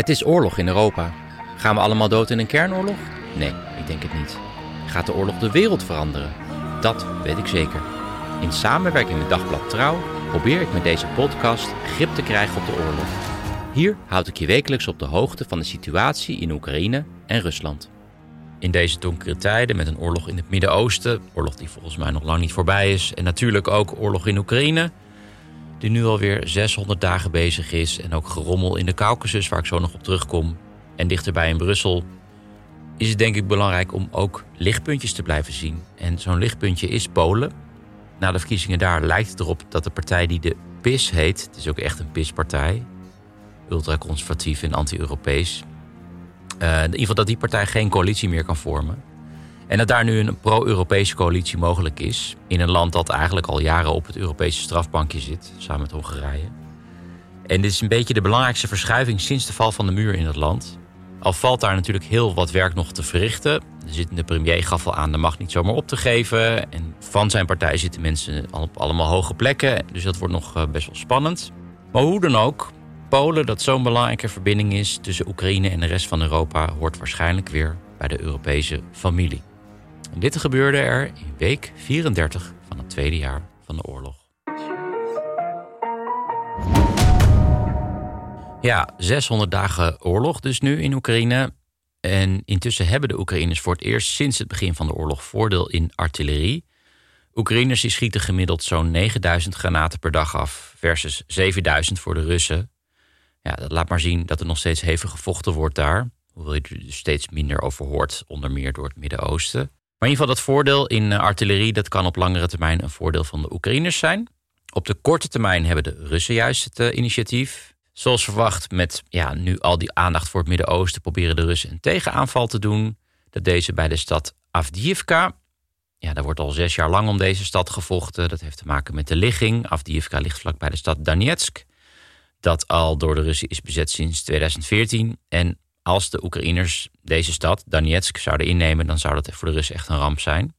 Het is oorlog in Europa. Gaan we allemaal dood in een kernoorlog? Nee, ik denk het niet. Gaat de oorlog de wereld veranderen? Dat weet ik zeker. In samenwerking met Dagblad Trouw probeer ik met deze podcast grip te krijgen op de oorlog. Hier houd ik je wekelijks op de hoogte van de situatie in Oekraïne en Rusland. In deze donkere tijden met een oorlog in het Midden-Oosten, oorlog die volgens mij nog lang niet voorbij is, en natuurlijk ook oorlog in Oekraïne, die nu alweer 600 dagen bezig is, en ook gerommel in de Caucasus, waar ik zo nog op terugkom, en dichterbij in Brussel, is het denk ik belangrijk om ook lichtpuntjes te blijven zien. En zo'n lichtpuntje is Polen. Na de verkiezingen daar lijkt het erop dat de partij die de PIS heet, het is ook echt een PIS-partij, ultraconservatief en anti-Europees, uh, in ieder geval dat die partij geen coalitie meer kan vormen. En dat daar nu een pro-Europese coalitie mogelijk is. In een land dat eigenlijk al jaren op het Europese strafbankje zit, samen met Hongarije. En dit is een beetje de belangrijkste verschuiving sinds de val van de muur in het land. Al valt daar natuurlijk heel wat werk nog te verrichten. De zittende premier gaf al aan de macht niet zomaar op te geven. En van zijn partij zitten mensen op allemaal hoge plekken. Dus dat wordt nog eh, best wel spannend. Maar hoe dan ook, Polen, dat zo'n belangrijke verbinding is tussen Oekraïne en de rest van Europa, hoort waarschijnlijk weer bij de Europese familie. Dit gebeurde er in week 34 van het tweede jaar van de oorlog. Ja, 600 dagen oorlog dus nu in Oekraïne. En intussen hebben de Oekraïners voor het eerst sinds het begin van de oorlog voordeel in artillerie. Oekraïners schieten gemiddeld zo'n 9000 granaten per dag af, versus 7000 voor de Russen. Ja, dat laat maar zien dat er nog steeds hevig gevochten wordt daar. Hoewel je er steeds minder over hoort, onder meer door het Midden-Oosten. Maar in ieder geval dat voordeel in artillerie, dat kan op langere termijn een voordeel van de Oekraïners zijn. Op de korte termijn hebben de Russen juist het initiatief. Zoals verwacht, met ja, nu al die aandacht voor het Midden-Oosten, proberen de Russen een tegenaanval te doen. Dat deze bij de stad Avdiivka. Ja, daar wordt al zes jaar lang om deze stad gevochten. Dat heeft te maken met de ligging. Avdiivka ligt vlak bij de stad Donetsk. Dat al door de Russen is bezet sinds 2014. En als de Oekraïners deze stad, Donetsk, zouden innemen, dan zou dat voor de Russen echt een ramp zijn.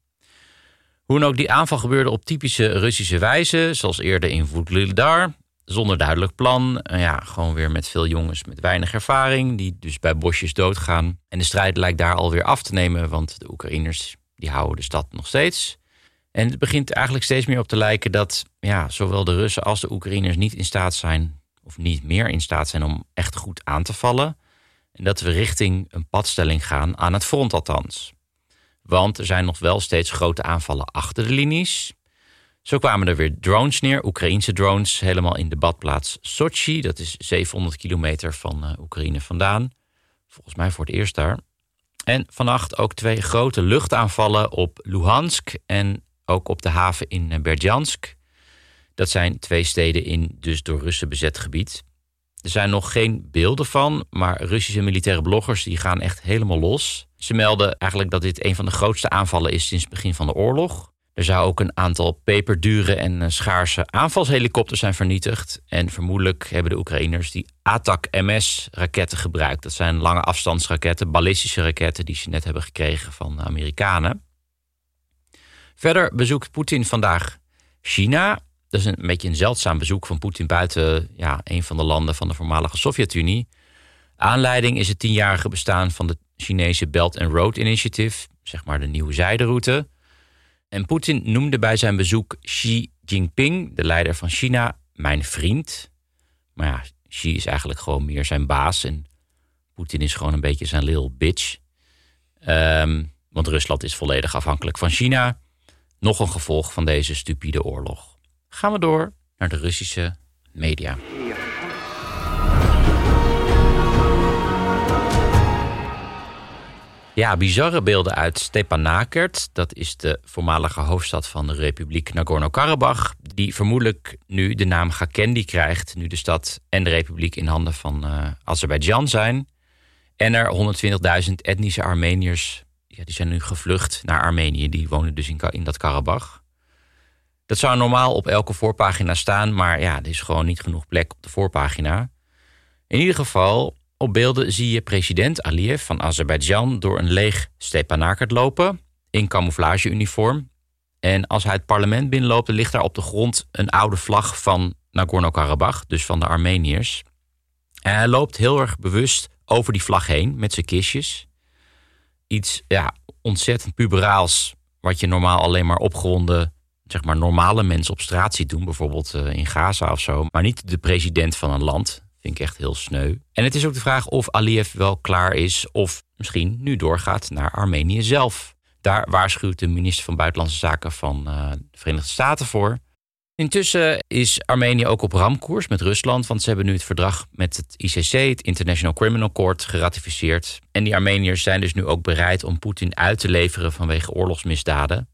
Hoe dan ook, die aanval gebeurde op typische Russische wijze, zoals eerder in Vudlidar zonder duidelijk plan. Ja, gewoon weer met veel jongens met weinig ervaring, die dus bij bosjes doodgaan. En de strijd lijkt daar alweer af te nemen, want de Oekraïners die houden de stad nog steeds. En het begint eigenlijk steeds meer op te lijken dat ja, zowel de Russen als de Oekraïners niet in staat zijn, of niet meer in staat zijn om echt goed aan te vallen. En dat we richting een padstelling gaan, aan het front althans. Want er zijn nog wel steeds grote aanvallen achter de linies. Zo kwamen er weer drones neer, Oekraïense drones, helemaal in de badplaats Sochi. Dat is 700 kilometer van uh, Oekraïne vandaan. Volgens mij voor het eerst daar. En vannacht ook twee grote luchtaanvallen op Luhansk en ook op de haven in uh, Berdjansk. Dat zijn twee steden in dus door Russen bezet gebied. Er zijn nog geen beelden van, maar Russische militaire bloggers die gaan echt helemaal los. Ze melden eigenlijk dat dit een van de grootste aanvallen is sinds het begin van de oorlog. Er zou ook een aantal peperdure en eh, schaarse aanvalshelikopters zijn vernietigd. En vermoedelijk hebben de Oekraïners die ATAC-MS-raketten gebruikt. Dat zijn lange afstandsraketten, ballistische raketten die ze net hebben gekregen van de Amerikanen. Verder bezoekt Poetin vandaag China. Is een beetje een zeldzaam bezoek van Poetin buiten ja, een van de landen van de voormalige Sovjet-Unie. Aanleiding is het tienjarige bestaan van de Chinese Belt and Road Initiative, zeg maar de nieuwe zijderoute. En Poetin noemde bij zijn bezoek Xi Jinping, de leider van China, mijn vriend. Maar ja, Xi is eigenlijk gewoon meer zijn baas en Poetin is gewoon een beetje zijn little bitch. Ehm, want Rusland is volledig afhankelijk van China. Nog een gevolg van deze stupide oorlog. Gaan we door naar de Russische media. Ja, bizarre beelden uit Stepanakert. Dat is de voormalige hoofdstad van de Republiek Nagorno-Karabakh. Die vermoedelijk nu de naam Gakendi krijgt. Nu de stad en de republiek in handen van uh, Azerbeidzjan zijn. En er 120.000 etnische Armeniërs. Ja, die zijn nu gevlucht naar Armenië. Die wonen dus in, in dat Karabach. Dat zou normaal op elke voorpagina staan. Maar ja, er is gewoon niet genoeg plek op de voorpagina. In ieder geval, op beelden zie je president Aliyev van Azerbeidzjan door een leeg Stepanakert lopen in camouflageuniform. En als hij het parlement binnenloopt, ligt daar op de grond een oude vlag van Nagorno-Karabakh, dus van de Armeniërs. En hij loopt heel erg bewust over die vlag heen met zijn kistjes. Iets ja, ontzettend puberaals, wat je normaal alleen maar opgewonden, zeg maar normale mensen op straat ziet doen, bijvoorbeeld eh, in Gaza of zo. Maar niet de president van een land. Vind ik echt heel sneu. En het is ook de vraag of Aliyev wel klaar is of misschien nu doorgaat naar Armenië zelf. Daar waarschuwt de minister van Buitenlandse Zaken van uh, de Verenigde Staten voor. Intussen is Armenië ook op ramkoers met Rusland, want ze hebben nu het verdrag met het ICC, het International Criminal Court, geratificeerd. En die Armeniërs zijn dus nu ook bereid om Poetin uit te leveren vanwege oorlogsmisdaden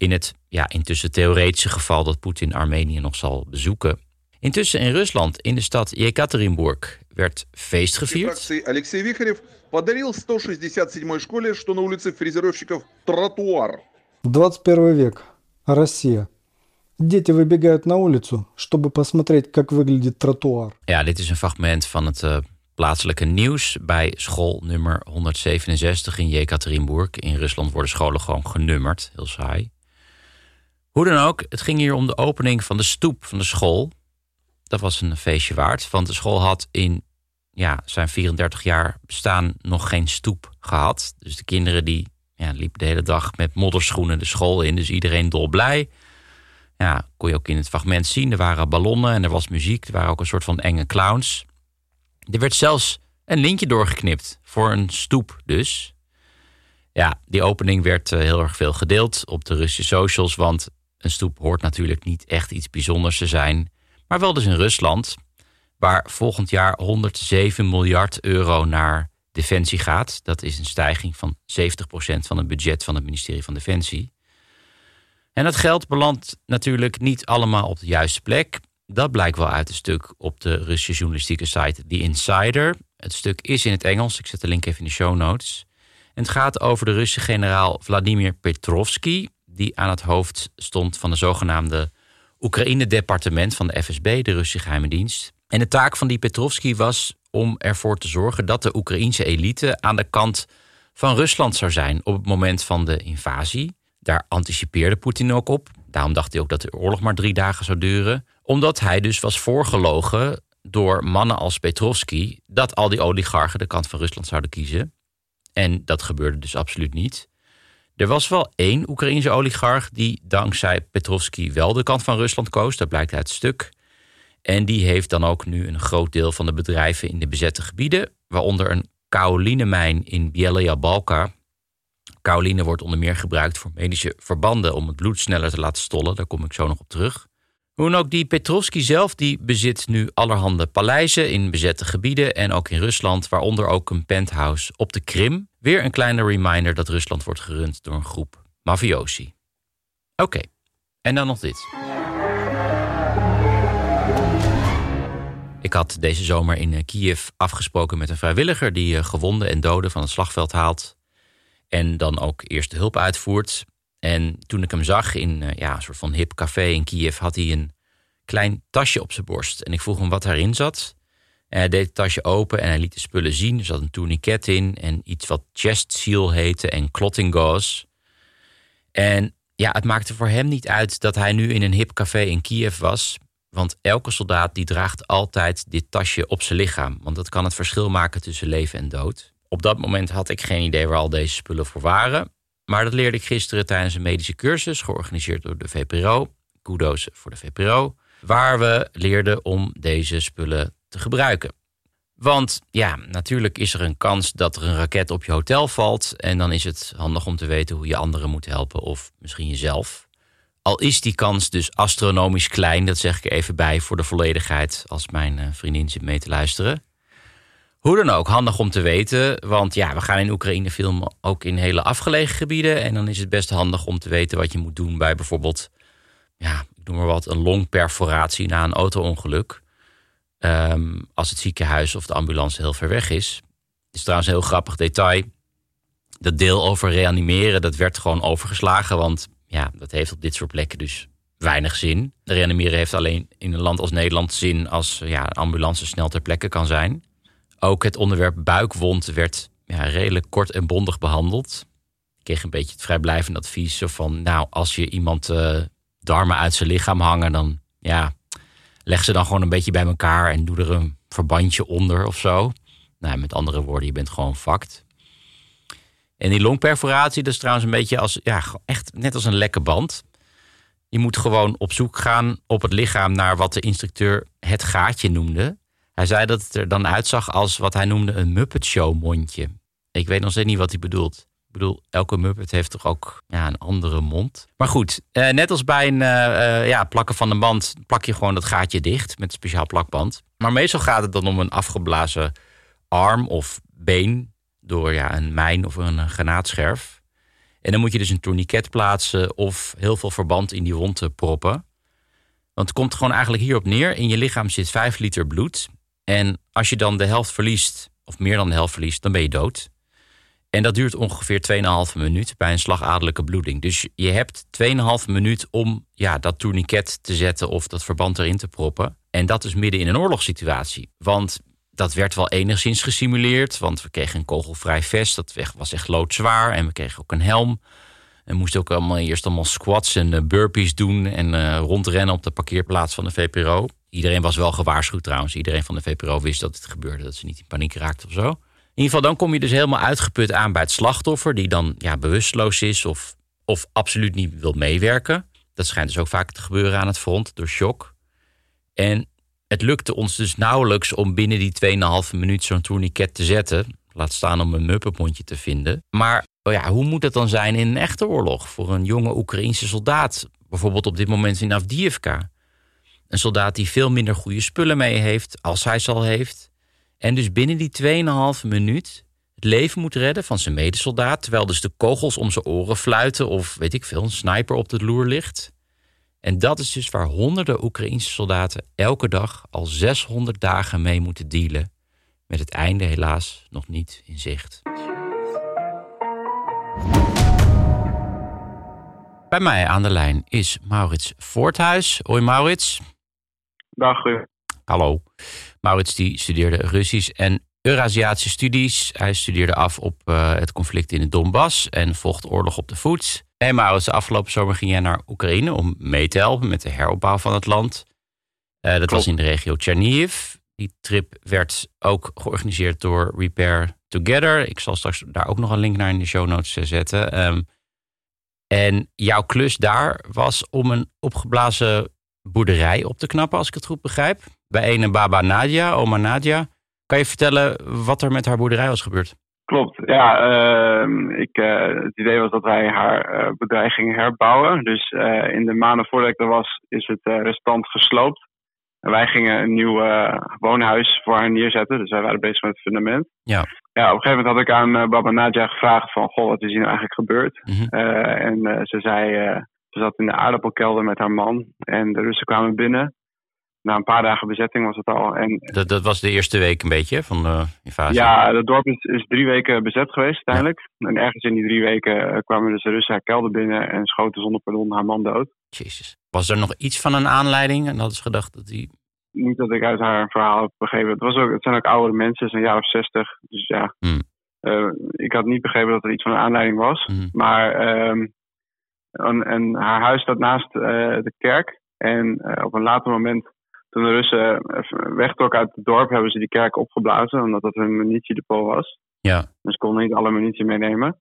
In het ja, intussen theoretische geval dat Poetin Armenië nog zal bezoeken. Intussen in Rusland, in de stad Yekaterinburg, werd feest gevierd. Alexei Vicharev подарил 167-й школе, что на улице фрезеровщиков, тротуар. 21 век. Россия. Дети выбегают на улицу, чтобы посмотреть, как выглядит тротуар. Ja, dit is een fragment van het uh, plaatselijke nieuws bij school nummer 167 in Yekaterinburg. In Rusland worden scholen gewoon genummerd, heel saai. Hoe dan ook, het ging hier om de opening van de stoep van de school dat was een feestje waard. Want de school had in ja, zijn 34 jaar bestaan nog geen stoep gehad. Dus de kinderen die ja, liepen de hele dag met modderschoenen de school in. Dus iedereen dolblij. Ja, kon je ook in het fragment zien. Er waren ballonnen en er was muziek. Er waren ook een soort van enge clowns. Er werd zelfs een lintje doorgeknipt. Voor een stoep dus. Ja, die opening werd eh, heel erg veel gedeeld op de Russische socials. Want een stoep hoort natuurlijk niet echt iets bijzonders te zijn maar wel dus in Rusland, waar volgend jaar 107 miljard euro naar defensie gaat. Dat is een stijging van 70% van het budget van het ministerie van Defensie. En dat geld belandt natuurlijk niet allemaal op de juiste plek. Dat blijkt wel uit een stuk op de Russische journalistieke site The Insider. Het stuk is in het Engels, ik zet de link even in de show notes. En het gaat over de Russische generaal Vladimir Petrovsky, die aan het hoofd stond van de zogenaamde Oekraïne-departement van de FSB, de Russische geheime dienst. En de taak van die Petrovsky was om ervoor te zorgen dat de Oekraïnse elite aan de kant van Rusland zou zijn op het moment van de invasie. Daar anticipeerde Poetin ook op. Daarom dacht hij ook dat de oorlog maar drie dagen zou duren. Omdat hij dus was voorgelogen door mannen als Petrovsky dat al die oligarchen de kant van Rusland zouden kiezen. En dat gebeurde dus absoluut niet. Er was wel één Oekraïense oligarch die dankzij Petrovsky wel de kant van Rusland koos. Dat blijkt uit het stuk. En die heeft dan ook nu een groot deel van de bedrijven in de bezette gebieden, waaronder een kaolinemijn in Bielaya Balka. Kaoline wordt onder meer gebruikt voor medische verbanden om het bloed sneller te laten stollen. Daar kom ik zo nog op terug. Hoe ook, die Petrovsky zelf die bezit nu allerhande paleizen in bezette gebieden en ook in Rusland, waaronder ook een penthouse op de Krim. Weer een kleine reminder dat Rusland wordt gerund door een groep mafiosi. Oké, en dan nog dit. Ik had deze zomer in eh, Kiev afgesproken met een vrijwilliger die eh, gewonden en doden van het slagveld haalt. En dan ook eerste hulp uitvoert. En toen ik hem zag in eh, ja, een soort van hip café in Kiev, had hij een klein tasje op zijn borst. En ik vroeg hem wat daarin zat. En hij deed het tasje open en hij liet de spullen zien. Er zat een tourniquet in en iets wat chest seal heette en clotting gauze. En ja, het maakte voor hem niet uit dat hij nu in een hip café in Kiev was. Want elke soldaat die draagt altijd dit tasje op zijn lichaam. Want dat kan het verschil maken tussen leven en dood. Op dat moment had ik geen idee waar al deze spullen voor waren. Maar dat leerde ik gisteren tijdens een medische cursus, georganiseerd door de VPRO. Kudos voor de VPRO. Waar we leerden om deze spullen te gebruiken. Want ja, natuurlijk is er een kans dat er een raket op je hotel valt. En dan is het handig om te weten hoe je anderen moet helpen of misschien jezelf. Al is die kans dus astronomisch klein, dat zeg ik er even bij voor de volledigheid als mijn eh, vriendin zit mee te luisteren. Hoe dan ook, handig om te weten. Want ja, we gaan in Oekraïne filmen ook in hele afgelegen gebieden. En dan is het best handig om te weten wat je moet doen bij bijvoorbeeld, ja, ik noem maar wat, een longperforatie na een auto-ongeluk. Ehm, als het ziekenhuis of de ambulance heel ver weg is. Het is trouwens een heel grappig detail. Dat deel over reanimeren, dat werd gewoon overgeslagen. Want ja, dat heeft op dit soort plekken dus weinig zin. Reanimeren heeft alleen in een land als Nederland zin als ja, een ambulance snel ter plekke kan zijn. Ook het onderwerp buikwond werd ja, redelijk kort en bondig behandeld. Ik kreeg een beetje het vrijblijvend advies van... nou, als je iemand uh, darmen uit zijn lichaam hangen... dan ja, leg ze dan gewoon een beetje bij elkaar... en doe er een verbandje onder of zo. Nou, met andere woorden, je bent gewoon fakt. En die longperforatie, dat is trouwens een beetje als... ja, echt net als een lekke band... Je moet gewoon op zoek gaan op het lichaam naar wat de instructeur het gaatje noemde. Hij zei dat het er dan uitzag als wat hij noemde een Muppet Show mondje. Ik weet nog steeds niet wat hij bedoelt. Ik bedoel, elke Muppet heeft toch ook ja, een andere mond. Maar goed, eh, net als bij een uh, ja, plakken van een band, plak je gewoon dat gaatje dicht met een speciaal plakband. Maar meestal gaat het dan om een afgeblazen arm of been door ja, een mijn of een granaatscherf. En dan moet je dus een tourniquet plaatsen of heel veel verband in die wond proppen. Want het komt gewoon eigenlijk hierop neer. In je lichaam zit 5 liter bloed. En als je dan de helft verliest, of meer dan de helft verliest, dan ben je dood. En dat duurt ongeveer 2,5 minuut bij een slagadelijke bloeding. Dus je hebt 2,5 minuut om ja, dat tourniquet te zetten of dat verband erin te proppen. En dat is midden in een oorlogssituatie. Want dat werd wel enigszins gesimuleerd. Want we kregen een kogelvrij vest. Dat was echt loodzwaar. En we kregen ook een helm. En moesten ook allemaal eerst allemaal squats en uh, burpees doen. En uh, rondrennen op de parkeerplaats van de VPRO. Iedereen was wel gewaarschuwd trouwens. Iedereen van de VPRO wist dat het gebeurde. Dat ze niet in paniek raakten of zo. In ieder geval, dan kom je dus helemaal uitgeput aan bij het slachtoffer. Die dan ja, bewusteloos is of, of absoluut niet wil meewerken. Dat schijnt dus ook vaak te gebeuren aan het front door shock. En het lukte ons dus nauwelijks om binnen die 2,5 minuut zo'n tourniquet te zetten. Laat staan om een muppenpondje te vinden. Maar oh ja, hoe moet het dan zijn in een echte oorlog voor een jonge Oekraïnse soldaat? Bijvoorbeeld op dit moment in Avdiivka. Een soldaat die veel minder goede spullen mee heeft als hij zal heeft. En dus binnen die 2,5 minuut het leven moet redden van zijn medesoldaat. Terwijl dus de kogels om zijn oren fluiten of weet ik veel, een sniper op de loer ligt. En dat is dus waar honderden Oekraïnse soldaten elke dag al 600 dagen mee moeten dealen. Met het einde helaas nog niet in zicht. Bij mij aan de lijn is Maurits Voorthuis. Hoi Maurits. Dag. Hallo. Maurits die studeerde Russisch en Eurasiatische studies. Hij studeerde af op uh, het conflict in de Donbass en vocht oorlog op de voet. Hey Maurits, de afgelopen zomer ging jij naar Oekraïne om mee te helpen met de heropbouw van het land. Uh, dat was in de regio Chernihiv. Die trip werd ook georganiseerd door Repair Together. Ik zal straks daar ook nog een link naar in de show notes zetten. Um, en jouw klus daar was om een opgeblazen boerderij op te knappen, als ik het goed begrijp. Bij een Baba Nadia, oma Nadia. Kan je vertellen wat er met haar boerderij was gebeurd? Klopt, ja. Uh, ik, uh, het idee was dat wij haar uh, boerderij gingen herbouwen. Dus eh, in de maanden voordat ik er was, is het restant gesloopt. En wij gingen een nieuw woonhuis voor haar neerzetten. Dus wij waren bezig met het fundament. Ja. Ja, op een gegeven moment had ik aan Baba Nadia gevraagd van... Goh, wat is hier nou eigenlijk gebeurd? Mhm. en ze zei... Ze zat in de aardappelkelder met haar man en de Russen kwamen binnen. Na een paar dagen bezetting was het al. En, dat, dat was de eerste week een beetje van de invasie? Ja, het dorp is, is drie weken bezet geweest uiteindelijk. En ergens in die drie weken kwamen dus de Russen haar kelder binnen en schoten zonder pardon haar man dood. Jezus. Was er nog iets van een aanleiding? En dat is gedacht dat die... Niet dat ik uit haar verhaal heb begrepen. Het, was ook, het zijn ook oudere mensen, een jaar of zestig. Dus ja, hmm. uh, ik had niet begrepen dat er iets van een aanleiding was. Hmm. Maar... Um, en, en, haar huis staat naast uh, de kerk. En uh, op een later moment, toen de Russen wegtrokken uit het dorp, hebben ze die kerk opgeblazen, omdat dat hun munitiedepot was. Ja. Dus ze konden niet alle munitie meenemen.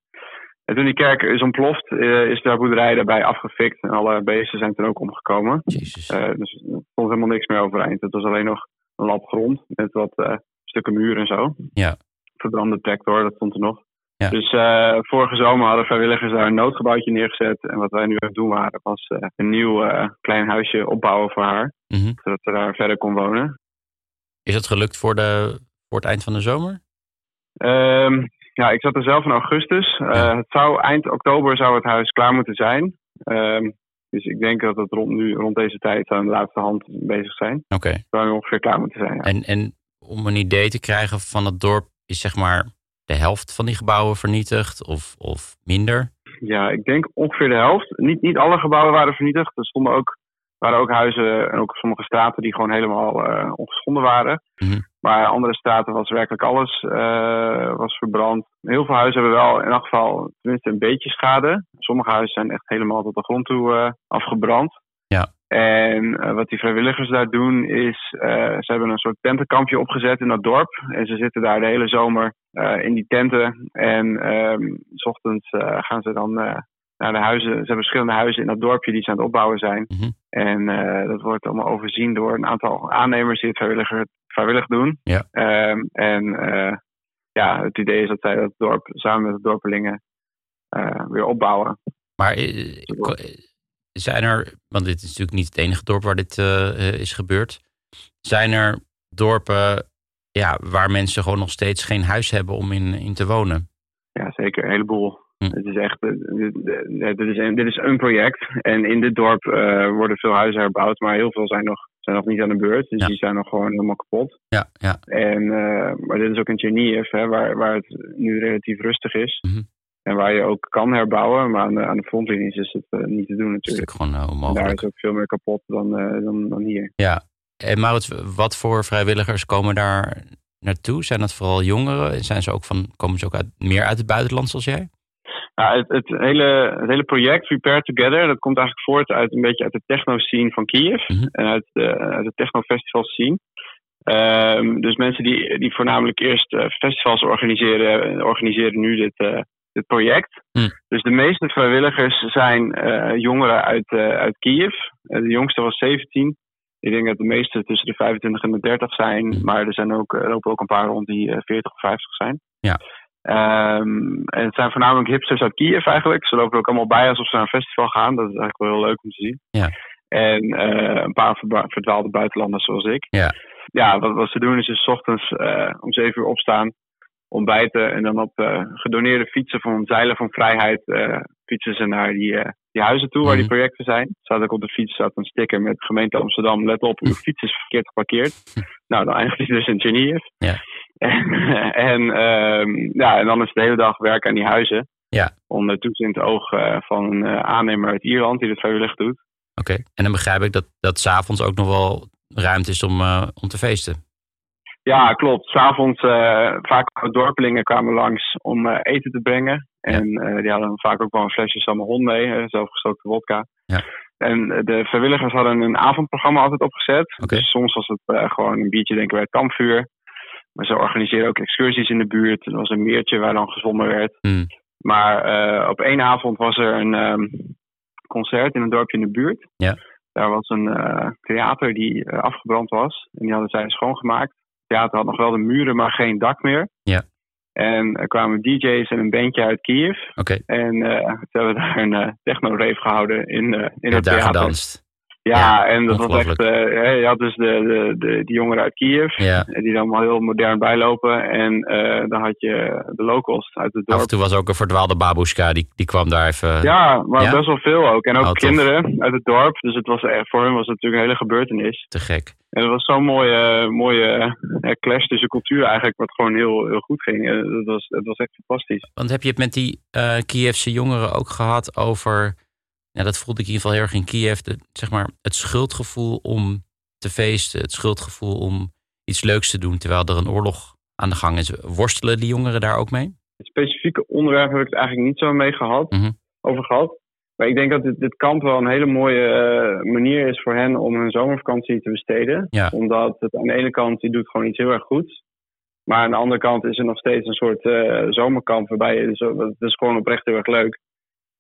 En toen die kerk is ontploft, is de boerderij daarbij afgefikt. En alle beesten zijn toen ook omgekomen. Jezus. dus er stond helemaal niks meer overeind. Het was alleen nog een lap grond met wat stukken muur en zo. Ja. Verbrande tractor, dat stond er nog. Ja. Dus uh, vorige zomer hadden vrijwilligers daar een noodgebouwtje neergezet. En wat wij nu aan het doen waren, was uh, een nieuw uh, klein huisje opbouwen voor haar. Mm -hmm. Zodat ze daar verder kon wonen. Is het gelukt voor de, voor het eind van de zomer? Ehm, ja, ik zat er zelf in augustus. Ja. Het zou eind oktober zou het huis klaar moeten zijn. Ehm, dus ik denk dat het rond nu, rond deze tijd aan de laatste hand bezig zijn. Oké. Het zou nu ongeveer klaar moeten zijn. Ja. En, en om een idee te krijgen van het dorp, is zeg maar de helft van die gebouwen vernietigd of, of minder? Ja, ik denk ongeveer de helft. Niet, niet alle gebouwen waren vernietigd. Er stonden ook, waren ook huizen en ook sommige straten die gewoon helemaal eh, ongeschonden waren. Mhm. Maar andere straten was werkelijk alles eh, was verbrand. Heel veel huizen hebben wel in elk geval tenminste een beetje schade. Sommige huizen zijn echt helemaal tot de grond toe eh, afgebrand. Ja. En wat die vrijwilligers daar doen is, ze hebben een soort tentenkampje opgezet in dat dorp. En ze zitten daar de hele zomer eh, in die tenten. En ehm, s ochtends eh, gaan ze dan eh, naar de huizen. Ze hebben verschillende huizen in dat dorpje die ze aan het opbouwen zijn. Mhm. En dat wordt allemaal overzien door een aantal aannemers die het vrijwillig, vrijwillig doen. Ja. Ehm, en ja, het idee is dat zij dat dorp samen met de dorpelingen weer opbouwen. Maar zijn er, want dit is natuurlijk niet het enige dorp waar dit is gebeurd. Zijn er dorpen ja, waar mensen gewoon nog steeds geen huis hebben om in, in te wonen? Ja, zeker. Een heleboel. Hm. Het is echt, eh, dit, dit- is een, dit is een project. En in dit dorp eh, worden veel huizen herbouwd, maar heel veel zijn nog, zijn nog niet aan de beurt. Dus Ja. die zijn nog gewoon helemaal kapot. Ja, ja. En, eh, maar dit is ook in Chernihiv, hè, waar, waar het nu relatief rustig is. Mhm. En waar je ook kan herbouwen, maar aan de, aan de frontlinies is het eh, niet te doen is natuurlijk. natuurlijk gewoon eh, En daar onmogelijk. is ook veel meer kapot dan, eh, dan, dan hier. Ja. En Maurits, wat voor vrijwilligers komen daar naartoe? Zijn dat vooral jongeren? Zijn ze ook van, komen ze ook uit, meer uit het buitenland zoals jij? Ja, het, het, hele, het hele project Prepare Together, dat komt eigenlijk voort uit een beetje uit de techno-scene van Kiev. Mhm. En uit de, uit de techno-festival scene. Ehm, dus mensen die, die voornamelijk eerst eh, festivals organiseren, organiseren nu dit, eh, dit project. Mhm. Dus de meeste vrijwilligers zijn eh, jongeren uit, uit Kiev. De jongste was 17. Ik denk dat de meeste tussen de 25 en de 30 zijn. Mhm. Maar er, zijn ook, er lopen ook een paar rond die eh, 40 of 50 zijn. Ja. Ehm, en het zijn voornamelijk hipsters uit Kiev eigenlijk. Ze lopen er ook allemaal bij alsof ze naar een festival gaan. Dat is eigenlijk wel heel leuk om te zien. Ja. En eh, een paar verdwaalde buitenlanders zoals ik. Ja. Ja, wat, wat ze doen is dus 's ochtends eh, om 7 uur opstaan, ontbijten en dan op eh, gedoneerde fietsen van Zeilen van Vrijheid eh, fietsen ze naar die, eh, die huizen toe waar die Mhm. projecten zijn. Staat ook op de fiets staat een sticker met gemeente Amsterdam, let op, uw fiets is verkeerd geparkeerd. nou, dan eindigt hij dus in Chernihiv. Ja. En, en, ehm, ja, en dan is het de hele dag werk aan die huizen. Ja. Onder toezicht oog eh, van een eh, aannemer uit Ierland die dit vrijwillig doet. Oké. En dan begrijp ik dat, dat s'avonds ook nog wel ruimte is om, eh, om te feesten. Ja, klopt. S'avonds uh, vaak dorpelingen kwamen langs om uh, eten te brengen. En uh, die hadden vaak ook wel een flesje Samahon mee, zelfgestookte wodka. Ja. En de vrijwilligers hadden een avondprogramma altijd opgezet. Okay. Dus soms was het uh, gewoon een biertje denken bij het kampvuur. Maar ze organiseerden ook excursies in de buurt. Er was een meertje waar dan gezwommen werd. Mm. Maar uh, op één avond was er een um, concert in een dorpje in de buurt. Ja. Daar was een uh, theater die uh, afgebrand was. En die hadden zij schoongemaakt. Het theater had nog wel de muren, maar geen dak meer. Ja. En er kwamen DJ's en een bandje uit Kiev. Okay. En uh, ze hebben daar een uh, techno-rave gehouden in, uh, in het daar theater. gedanst. Ja, ja, en dat was echt. Uh, je had dus de, de, de, die jongeren uit Kiev, ja. die dan allemaal heel modern bijlopen. En uh, dan had je de locals uit het dorp. Af en toe was ook een verdwaalde babushka, die, die kwam daar even. Ja, maar ja? best wel veel ook. En ook oh, kinderen tof. uit het dorp. Dus het was, voor hen was het natuurlijk een hele gebeurtenis. Te gek. En het was zo'n mooie, mooie clash tussen cultuur eigenlijk, wat gewoon heel, heel goed ging. Het, was, het was echt fantastisch. Want heb je het met die uh, Kievse jongeren ook gehad over ja, dat voelde ik in ieder geval heel erg in Kiev. De, zeg maar, het schuldgevoel om te feesten. Het schuldgevoel om iets leuks te doen terwijl er een oorlog aan de gang is. Worstelen die jongeren daar ook mee? Het specifieke onderwerp heb ik het eigenlijk niet zo mee gehad, mm -hmm. over gehad. Maar ik denk dat dit, dit kamp wel een hele mooie uh, manier is voor hen om hun zomervakantie te besteden. Ja. Omdat het aan de ene kant, die doet gewoon iets heel erg goeds. Maar aan de andere kant is er nog steeds een soort uh, zomerkamp waarbij je, dus, het is gewoon oprecht heel erg leuk.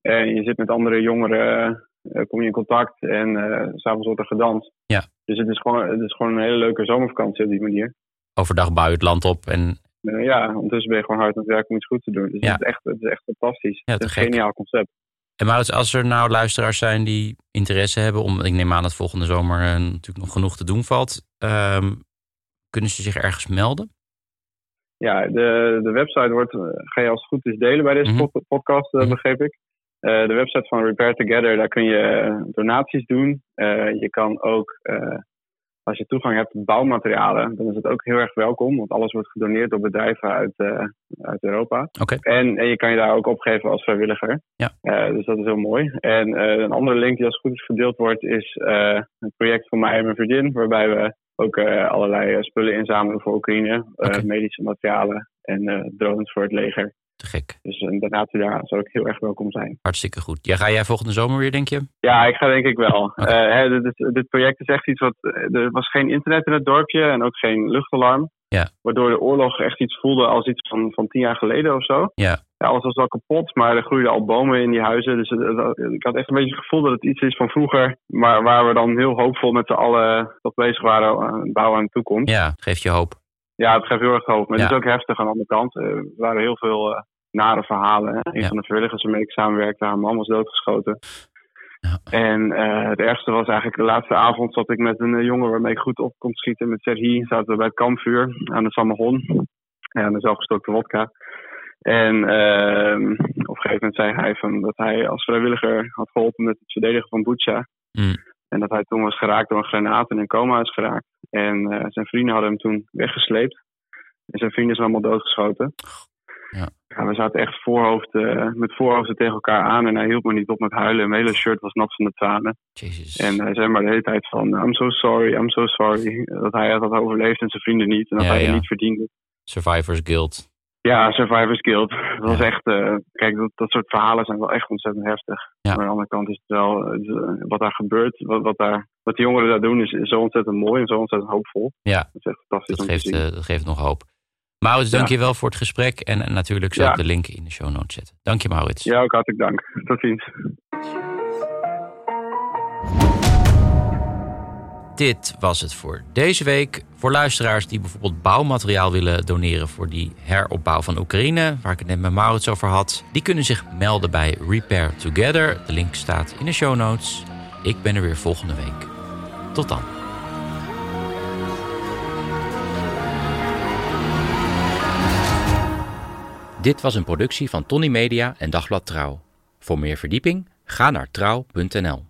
En je zit met andere jongeren, uh, kom je in contact en uh, s'avonds wordt er gedanst. Ja. Dus het is, gewoon, het is gewoon een hele leuke zomervakantie op die manier. Overdag bouw je het land op en... Uh, ja, ondertussen ben je gewoon hard aan het werk om iets goed te doen. Dus ja. het, is echt, het is echt fantastisch. Ja, het is een gek. geniaal concept. En Maurits, als er nou luisteraars zijn die interesse hebben... om ik neem aan dat volgende zomer natuurlijk nog genoeg te doen valt... Um, kunnen ze zich ergens melden? Ja, de, de website wordt, eh, ga je als het goed is delen bij deze Mhm. pod- podcast, eh, Mhm. begreep ik. Eh, de website van Repair Together, daar kun je eh, donaties doen. Eh, je kan ook, als je toegang hebt tot bouwmaterialen, dan is het ook heel erg welkom. Want alles wordt gedoneerd door bedrijven uit, uit Europa. En, en je kan je daar ook opgeven als vrijwilliger. Ja. Dus dat is heel mooi. En een andere link die als het goed is gedeeld wordt, is een project van mij en mijn vriendin. Waarbij we ook allerlei spullen inzamelen voor Oekraïne. Medische materialen en drones voor het leger. Te gek. Dus een donatie daar zou ook heel erg welkom zijn. Hartstikke goed. Ja, ga jij volgende zomer weer, denk je? Ja, ik ga denk ik wel. Eh, hè, dit, dit project is echt iets wat. Er was geen internet in het dorpje en ook geen luchtalarm. Ja. Waardoor de oorlog echt iets voelde als iets van, van tien jaar geleden of zo. Ja. Ja, alles was wel kapot, maar er groeiden al bomen in die huizen. Dus het- het- ik had echt een beetje het gevoel dat het iets is van vroeger. Maar waar we dan heel hoopvol met z'n allen toch bezig waren bouwen aan de toekomst. Ja, geeft je hoop. Ja, het geeft heel erg hoop. Maar het Ja. is ook heftig aan de andere kant. Eh, Er waren heel veel eh, nare verhalen. Hè. Een Ja. van de vrijwilligers waarmee ik samenwerkte, haar man was doodgeschoten. Ja. En eh, het ergste was eigenlijk de laatste avond zat ik met een jongen waarmee ik goed op kon schieten. Met Serhi zaten we bij het kampvuur aan de Samahon. En de zelfgestokte wodka. En ehm, op een gegeven moment zei hij van dat hij als vrijwilliger had geholpen met het verdedigen van Bucha. Mm. En dat hij toen was geraakt door een granaat en in coma is geraakt. En eh, zijn vrienden hadden hem toen weggesleept. En zijn vrienden zijn allemaal doodgeschoten. Ja. we zaten echt voorhoofd, eh, met voorhoofden tegen elkaar aan. En hij hield me niet op met huilen. Mijn hele shirt was nat van de tranen. Jezus. En hij zei maar de hele tijd van... I'm so sorry, I'm so sorry. Dat hij had overleefd en zijn vrienden niet. En dat Ja, hij ja. het niet verdiende. Survivors Guild. Ja, Survivors Guild. Dat was echt... eh, kijk, dat, dat soort verhalen zijn wel echt ontzettend heftig. Maar aan de andere kant is het wel... eh, wat daar gebeurt, wat, wat, daar, wat die jongeren daar doen... Is, is zo ontzettend mooi en zo ontzettend hoopvol. Ja, Dat is echt fantastisch dat geeft, eh, dat geeft nog hoop. Maurits, dank je wel voor het gesprek. En eh, natuurlijk zal ik de link in de show notes zetten. Dank je, Maurits. Ja, ook hartelijk dank. Tot ziens. Dit was het voor deze week. Voor luisteraars die bijvoorbeeld bouwmateriaal willen doneren voor die heropbouw van Oekraïne, waar ik het net met Maurits over had, die kunnen zich melden bij Repair Together. De link staat in de show notes. Ik ben er weer volgende week. Tot dan. Dit was een productie van Tony Media en Dagblad Trouw. Voor meer verdieping ga naar trouw.nl.